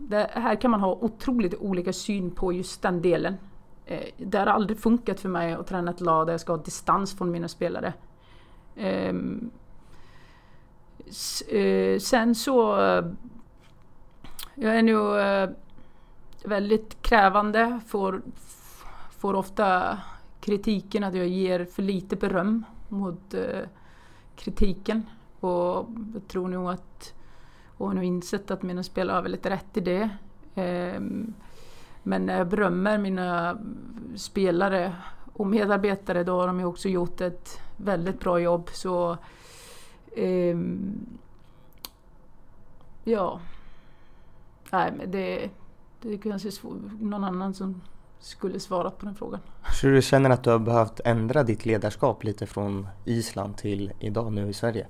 B: det, här kan man ha otroligt olika syn på just den delen. Eh, det har aldrig funkat för mig att träna ett lag där jag ska ha distans från mina spelare. Ehm, eh, sen så... Eh, jag är nog eh, väldigt krävande. Får, får ofta kritiken att jag ger för lite beröm mot eh, kritiken. Och jag tror nog att och har nog insett att mina spelare har väldigt rätt i det. Ehm, men när jag berömmer mina spelare och medarbetare då har de ju också gjort ett väldigt bra jobb. Så um, Ja. Nej men det, det är kanske någon annan som skulle svara på den frågan.
A: Så du känner att du har behövt ändra ditt ledarskap lite från Island till idag nu i Sverige?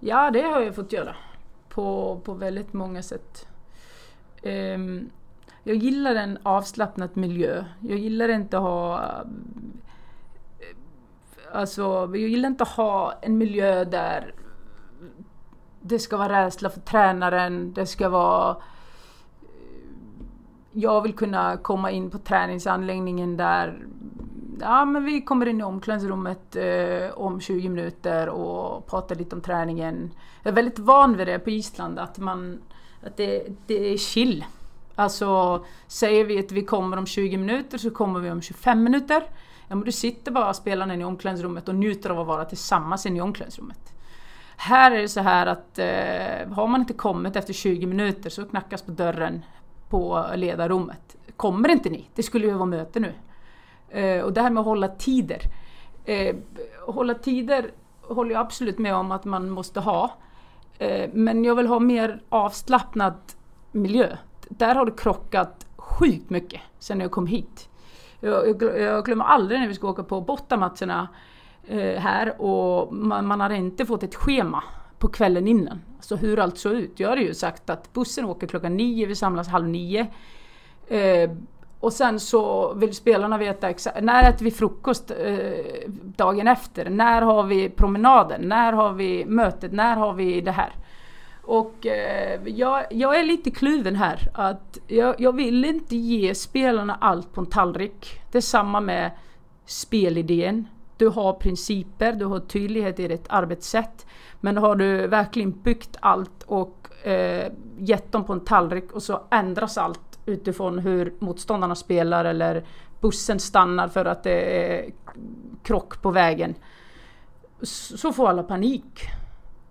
B: Ja det har jag fått göra. På, på väldigt många sätt. Um, jag gillar en avslappnad miljö. Jag gillar inte att ha... Eh, alltså, jag gillar inte att ha en miljö där det ska vara rädsla för tränaren, det ska vara... Eh, jag vill kunna komma in på träningsanläggningen där ja, men vi kommer in i omklädningsrummet eh, om 20 minuter och pratar lite om träningen. Jag är väldigt van vid det på Island, att, man, att det, det är chill. Alltså, säger vi att vi kommer om 20 minuter så kommer vi om 25 minuter. Ja, men du sitter bara spelarna i omklädningsrummet och njuter av att vara tillsammans inne i omklädningsrummet. Här är det så här att eh, har man inte kommit efter 20 minuter så knackas på dörren på ledarrummet. Kommer inte ni? Det skulle ju vara möte nu. Eh, och det här med att hålla tider. Eh, hålla tider håller jag absolut med om att man måste ha. Eh, men jag vill ha mer avslappnad miljö. Där har det krockat sjukt mycket sen jag kom hit. Jag, jag, jag glömmer aldrig när vi ska åka på bortamatcherna eh, här och man, man har inte fått ett schema på kvällen innan. Alltså hur allt såg ut. Jag hade ju sagt att bussen åker klockan nio, vi samlas halv nio. Eh, och sen så vill spelarna veta exakt, när äter vi frukost eh, dagen efter? När har vi promenaden? När har vi mötet? När har vi det här? Och eh, jag, jag, är lite kluven här. Att jag, jag, vill inte ge spelarna allt på en tallrik. Det är samma med spelidén. Du har principer, du har tydlighet i ditt arbetssätt. Men har du verkligen byggt allt och eh, gett dem på en tallrik och så ändras allt utifrån hur motståndarna spelar eller bussen stannar för att det är krock på vägen. Så får alla panik.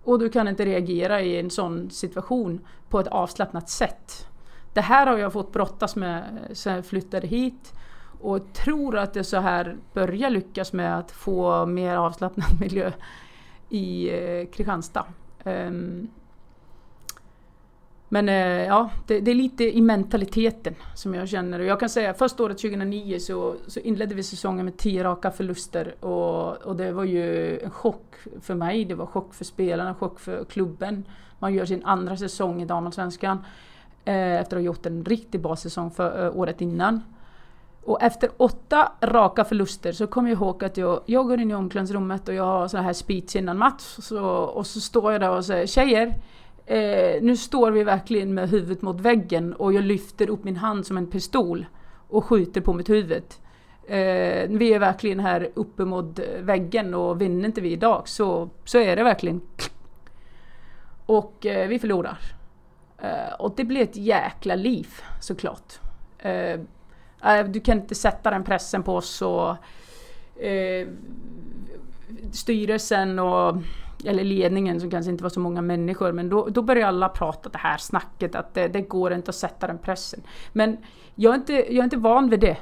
B: Och du kan inte reagera i en sån situation på ett avslappnat sätt. Det här har jag fått brottas med sedan jag flyttade hit och tror att det så här börjar lyckas med att få mer avslappnad *laughs* miljö i eh, Kristianstad. Ehm, men eh, ja, det, det, är lite i mentaliteten som jag känner. Och jag kan säga första året 2009 så, så inledde vi säsongen med tio raka förluster och, och det var ju en chock för mig. Det var chock för spelarna, chock för klubben. Man gör sin andra säsong i damallsvenskan eh, efter att ha gjort en riktigt bra säsong för eh, året innan. Och efter åtta raka förluster så kommer jag ihåg att jag, jag går in i omklädningsrummet och jag har så här speech innan match. Så, och så står jag där och säger Tjejer, eh, nu står vi verkligen med huvudet mot väggen och jag lyfter upp min hand som en pistol och skjuter på mitt huvud. Eh, vi är verkligen här uppe mot väggen och vinner inte vi idag så, så är det verkligen Och eh, vi förlorar. Eh, och det blir ett jäkla liv såklart. Eh, eh du kan inte sätta den pressen på oss och eh, styrelsen och eller ledningen som kanske inte var så många människor, men då, då började alla prata det här snacket att det, det, går inte att sätta den pressen. Men jag är inte, jag är inte van vid det.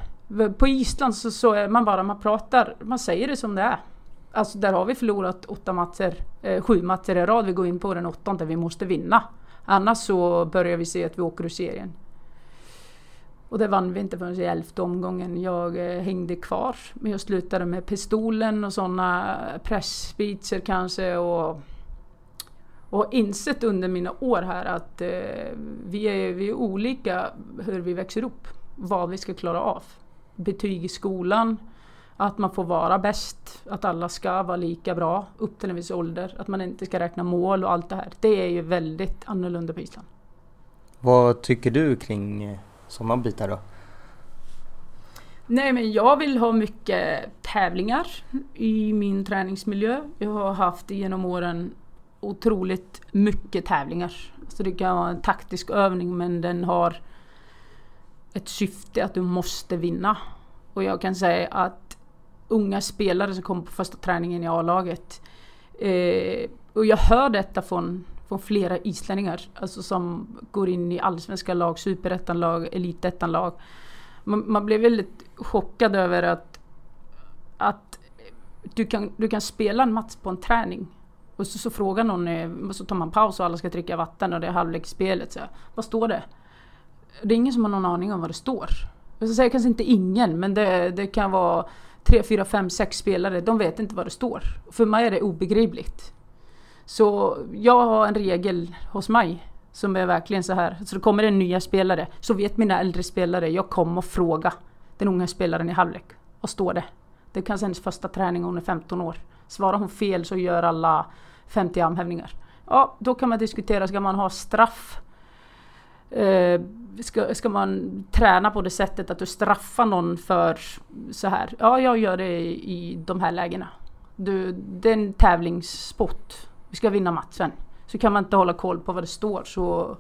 B: På Island så, så är man bara, man pratar, man säger det som det är. Alltså där har vi förlorat åtta matcher, eh, sju matcher i rad, vi går in på den åttonde, vi måste vinna. Annars så börjar vi se att vi åker ur serien. Och det vann vi inte förrän i elfte omgången. Jag eh, hängde kvar. Men jag slutade med pistolen och sådana eh, pressspeecher kanske. Och, och insett under mina år här att eh, vi, är, vi är olika hur vi växer upp. Vad vi ska klara av. Betyg i skolan. Att man får vara bäst. Att alla ska vara lika bra upp till en viss ålder. Att man inte ska räkna mål och allt det här. Det är ju väldigt annorlunda på Island.
A: Vad tycker du kring eh, sådana bitar då?
B: Nej men jag vill ha mycket tävlingar i min träningsmiljö. Jag har haft genom åren otroligt mycket tävlingar. Så det kan vara en taktisk övning men den har ett syfte att du måste vinna. Och jag kan säga att unga spelare som kommer på första träningen i A-laget eh, och jag hör detta från från flera islänningar. Alltså som går in i allsvenska lag, superettan-lag, elitettan-lag. Man, man blev väldigt chockad över att, att du, kan, du kan spela en match på en träning. Och så, så frågar någon, eh, och så tar man paus och alla ska dricka vatten och det är halvlek i spelet. Så, vad står det? Det är ingen som har någon aning om vad det står. Jag ska säga kanske inte ingen, men det, det kan vara tre, fyra, fem, sex spelare. De vet inte vad det står. För mig är det obegripligt. Så jag har en regel hos mig som är verkligen så här. Så det kommer en nya spelare så vet mina äldre spelare, jag kommer fråga den unga spelaren i halvlek. Vad står det? Det är kanske hennes första träning hon är 15 år. Svarar hon fel så gör alla 50 armhävningar. Ja, då kan man diskutera, ska man ha straff? Eh, ska, ska man träna på det sättet att du straffar någon för så här? Ja, jag gör det i, i de här lägena. Du, det är en tävlingssport vi ska vinna matchen. Så kan man inte hålla koll på vad det står så,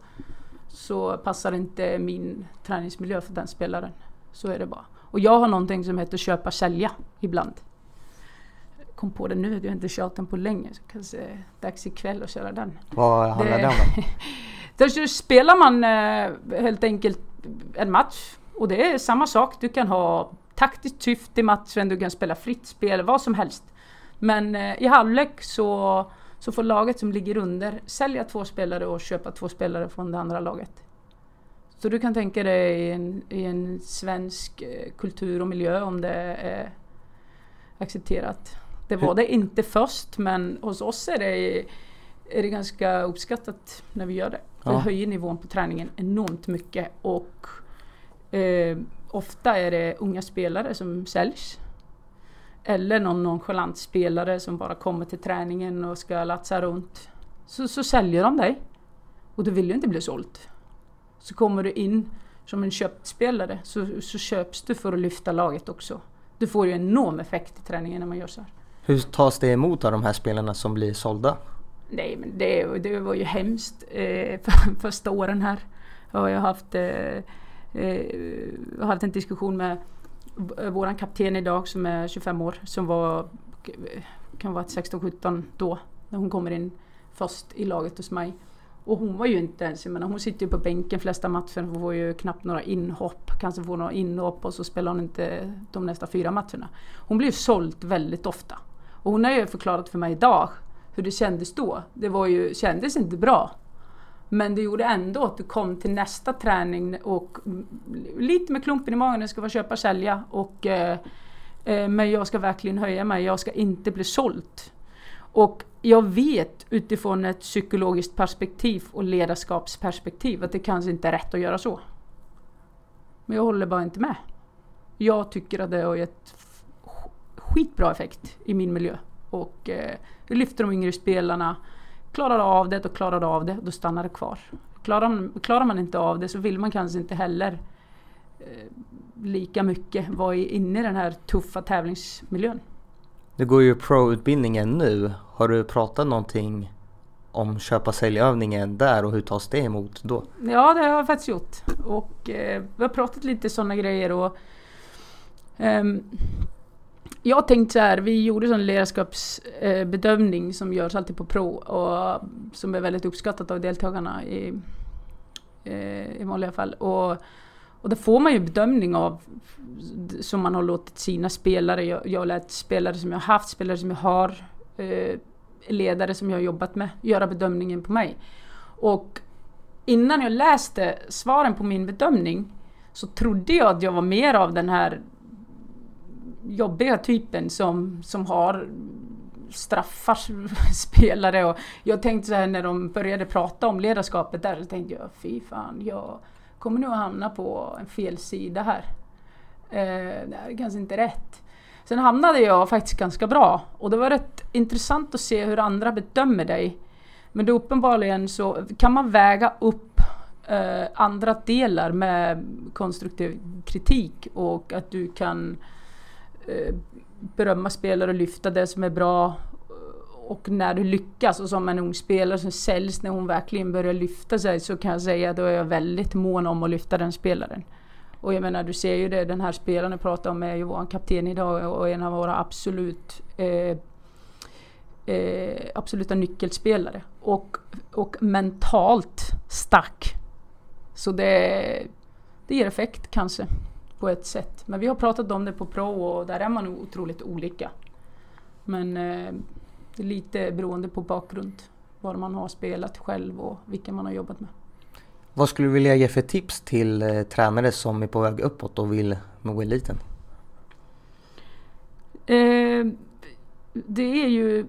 B: så passar inte min träningsmiljö för den spelaren. Så är det bara. Och jag har någonting som heter köpa sälja ibland. Kom på det nu, jag har inte kört den på länge. Så kanske dags ikväll att köra den.
A: Vad handlar det,
B: det om *laughs* då? spelar man eh, helt enkelt en match. Och det är samma sak. Du kan ha taktiskt syfte i matchen, du kan spela fritt spel, vad som helst. Men eh, i halvlek så, så får laget som ligger under sälja två spelare och köpa två spelare från det andra laget. Så du kan tänka dig i en, i en svensk eh, kultur och miljö om det är accepterat. Det var det inte först men hos oss är det, är det ganska uppskattat när vi gör det. Det
A: Ja.
B: höjer nivån på träningen enormt mycket och eh, ofta är det unga spelare som säljs. Eller någon nonchalant spelare som bara kommer till träningen och ska latsa runt. Så, så säljer de dig. Och du vill ju inte bli såld. Så kommer du in som en köpt spelare så, så köps du för att lyfta laget också. Du får ju enorm effekt i träningen när man gör så här.
A: Hur tas det emot av de här spelarna som blir sålda?
B: Nej men det, det var ju hemskt eh, för, *laughs* första åren här. Har jag haft, eh, eh, har haft en diskussion med Eh, våran kapten idag som är 25 år som var kan vara 16-17 då när hon kommer in först i laget hos mig. Och hon var ju inte ens, jag menar, hon sitter ju på bänken flesta matcher, hon får ju knappt några inhopp, kanske får några inhopp och så spelar hon inte de nästa fyra matcherna. Hon blir ju såld väldigt ofta. Och hon har ju förklarat för mig idag hur det kändes då. Det var ju, kändes inte bra. Men det gjorde ändå att du kom till nästa träning och lite med klumpen i magen, jag ska vara köpa och sälja och eh, eh, men jag ska verkligen höja mig, jag ska inte bli såld. Och jag vet utifrån ett psykologiskt perspektiv och ledarskapsperspektiv att det kanske inte är rätt att göra så. Men jag håller bara inte med. Jag tycker att det har gett skitbra effekt i min miljö. Och eh, lyfter de yngre spelarna. Klarar av det, då klarar av det, då stannar det kvar. Klarar man, klarar man inte av det så vill man kanske inte heller eh, lika mycket vara inne i den här tuffa tävlingsmiljön.
A: Du går ju pro-utbildningen nu. Har du pratat någonting om köpa säljövningen där och hur tas det emot då?
B: Ja, det har jag faktiskt gjort. Och eh, vi har pratat lite sådana grejer och ehm, jag tänkte så här, vi gjorde sån ledarskapsbedömning som görs alltid på prov och som är väldigt uppskattat av deltagarna i, eh, i vanliga fall. Och, och då får man ju bedömning av som man har låtit sina spelare, jag, jag har lät spelare som jag har haft, spelare som jag har, eh, ledare som jag har jobbat med, göra bedömningen på mig. Och innan jag läste svaren på min bedömning så trodde jag att jag var mer av den här jobbiga typen som, som har straffar *laughs* spelare och jag tänkte så här när de började prata om ledarskapet där så tänkte jag fy fan jag kommer nog hamna på en fel sida här. Eh, det här är kanske inte rätt. Sen hamnade jag faktiskt ganska bra och det var rätt intressant att se hur andra bedömer dig. Men då uppenbarligen så kan man väga upp eh, andra delar med konstruktiv kritik och att du kan Eh, berömma spelare och lyfta det som är bra och när du lyckas och som en ung spelare som säljs när hon verkligen börjar lyfta sig så kan jag säga att då är jag väldigt mån om att lyfta den spelaren. Och jag menar du ser ju det, den här spelaren jag pratar om är ju vår kapten idag och en av våra absolut eh, eh, absoluta nyckelspelare. Och, och mentalt stark. Så det, det ger effekt kanske på ett sätt. Men vi har pratat om det på Pro och där är man otroligt olika. Men eh, lite beroende på bakgrund. Var man har spelat själv och vilka man har jobbat med.
A: Vad skulle du vilja ge för tips till eh, tränare som är på väg uppåt och vill nå eliten?
B: Eh, det är ju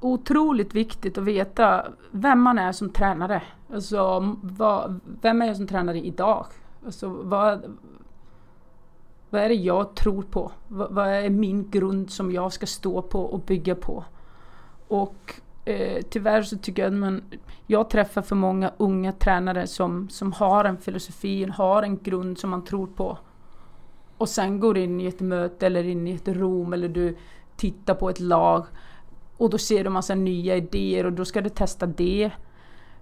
B: otroligt viktigt att veta vem man är som tränare. Alltså, vad, vem är jag som tränare idag? Alltså, vad, vad är det jag tror på? Vad, vad är min grund som jag ska stå på och bygga på? Och eh, tyvärr så tycker jag att man, jag träffar för många unga tränare som, som har en filosofi, har en grund som man tror på. Och sen går in i ett möte eller in i ett rum eller du tittar på ett lag och då ser du massa nya idéer och då ska du testa det.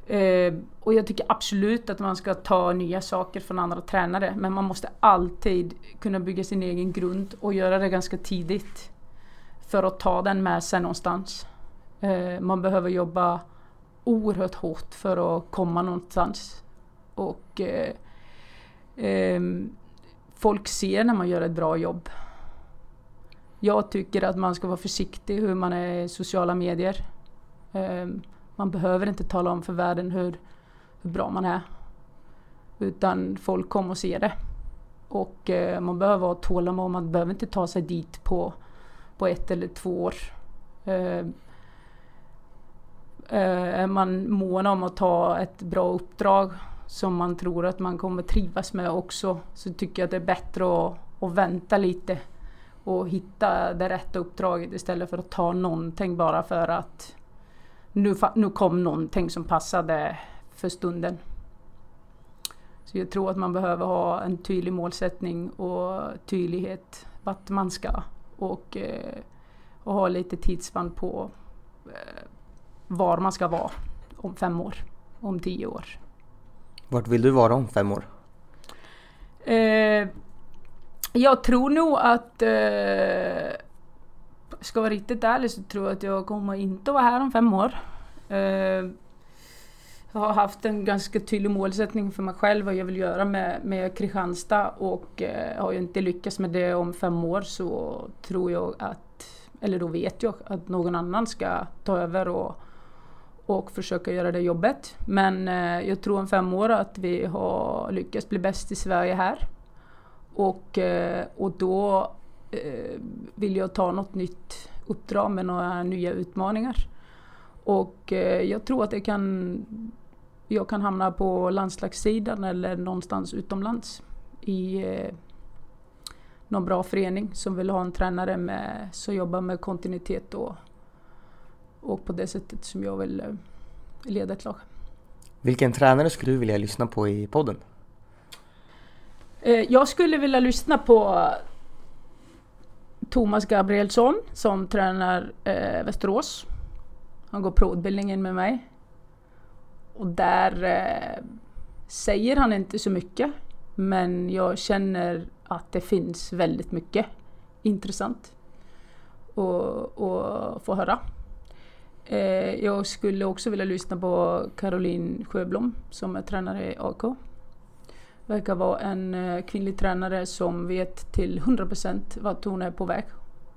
B: Eh, och jag tycker absolut att man ska ta nya saker från andra tränare men man måste alltid kunna bygga sin egen grund och göra det ganska tidigt. För att ta den med sig någonstans. Eh, man behöver jobba oerhört hårt för att komma någonstans. Och eh, ehm, folk ser när man gör ett bra jobb. Jag tycker att man ska vara försiktig hur man är i sociala medier. Ehm, man behöver inte tala om för världen hur, hur bra man är. Utan folk kommer och ser det. Och eh, man behöver ha tålamod, man behöver inte ta sig dit på, på ett eller två år. Eh, eh, är man mån om att ta ett bra uppdrag som man tror att man kommer trivas med också så tycker jag att det är bättre att, att vänta lite och hitta det rätta uppdraget istället för att ta någonting bara för att nu, nu kom någonting som passade för stunden. Så jag tror att man behöver ha en tydlig målsättning och tydlighet vart man ska och, eh, och ha lite tidsspann på eh, var man ska vara om fem år, om tio år.
A: Vart vill du vara om fem år?
B: Eh, jag tror nog att eh, ska vara riktigt ärlig så tror jag att jag kommer inte vara här om fem år. Jag har haft en ganska tydlig målsättning för mig själv vad jag vill göra med, med Kristianstad och eh, har jag inte lyckats med det om fem år så tror jag att, eller då vet jag att någon annan ska ta över och, och försöka göra det jobbet. Men eh, jag tror om fem år att vi har lyckats bli bäst i Sverige här. Och, och då eh, vill jag ta något nytt uppdrag med några nya utmaningar. Och eh, jag tror att det kan, jag kan hamna på landslagssidan eller någonstans utomlands i någon bra förening som vill ha en tränare med, som jobbar med kontinuitet och, och på det sättet som jag vill leda ett lag.
A: Vilken tränare skulle du vilja lyssna på i podden?
B: Eh, jag skulle vilja lyssna på Thomas Gabrielsson som tränar eh, Västerås. Han går provutbildningen med mig. Och där eh, säger han inte så mycket. Men jag känner att det finns väldigt mycket intressant att få höra. Eh, jag skulle också vilja lyssna på Caroline Sjöblom som är tränare i AK verkar vara en eh, kvinnlig tränare som vet till 100% vart hon är på väg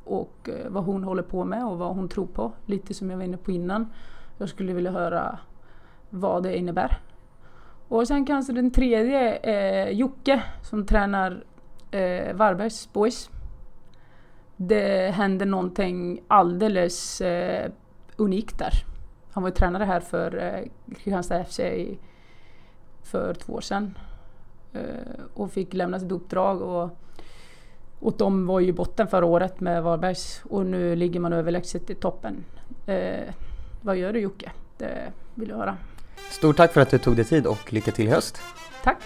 B: och eh, vad hon håller på med och vad hon tror på. Lite som jag var inne på innan. Jag skulle vilja höra vad det innebär. Och sen kanske den tredje är Jocke som tränar eh, Varbergs Boys. Det hände någonting alldeles eh, unikt där. Han var ju tränare här för eh, Kristianstad FC för två år sedan. Eh, och fick lämna sitt uppdrag. Och, och de var ju botten förra året med Varbergs och nu ligger man överlägset i toppen. Eh, vad gör du Jocke? Det vill jag höra.
A: Stort tack för att du tog dig tid och lycka till i höst.
B: Tack!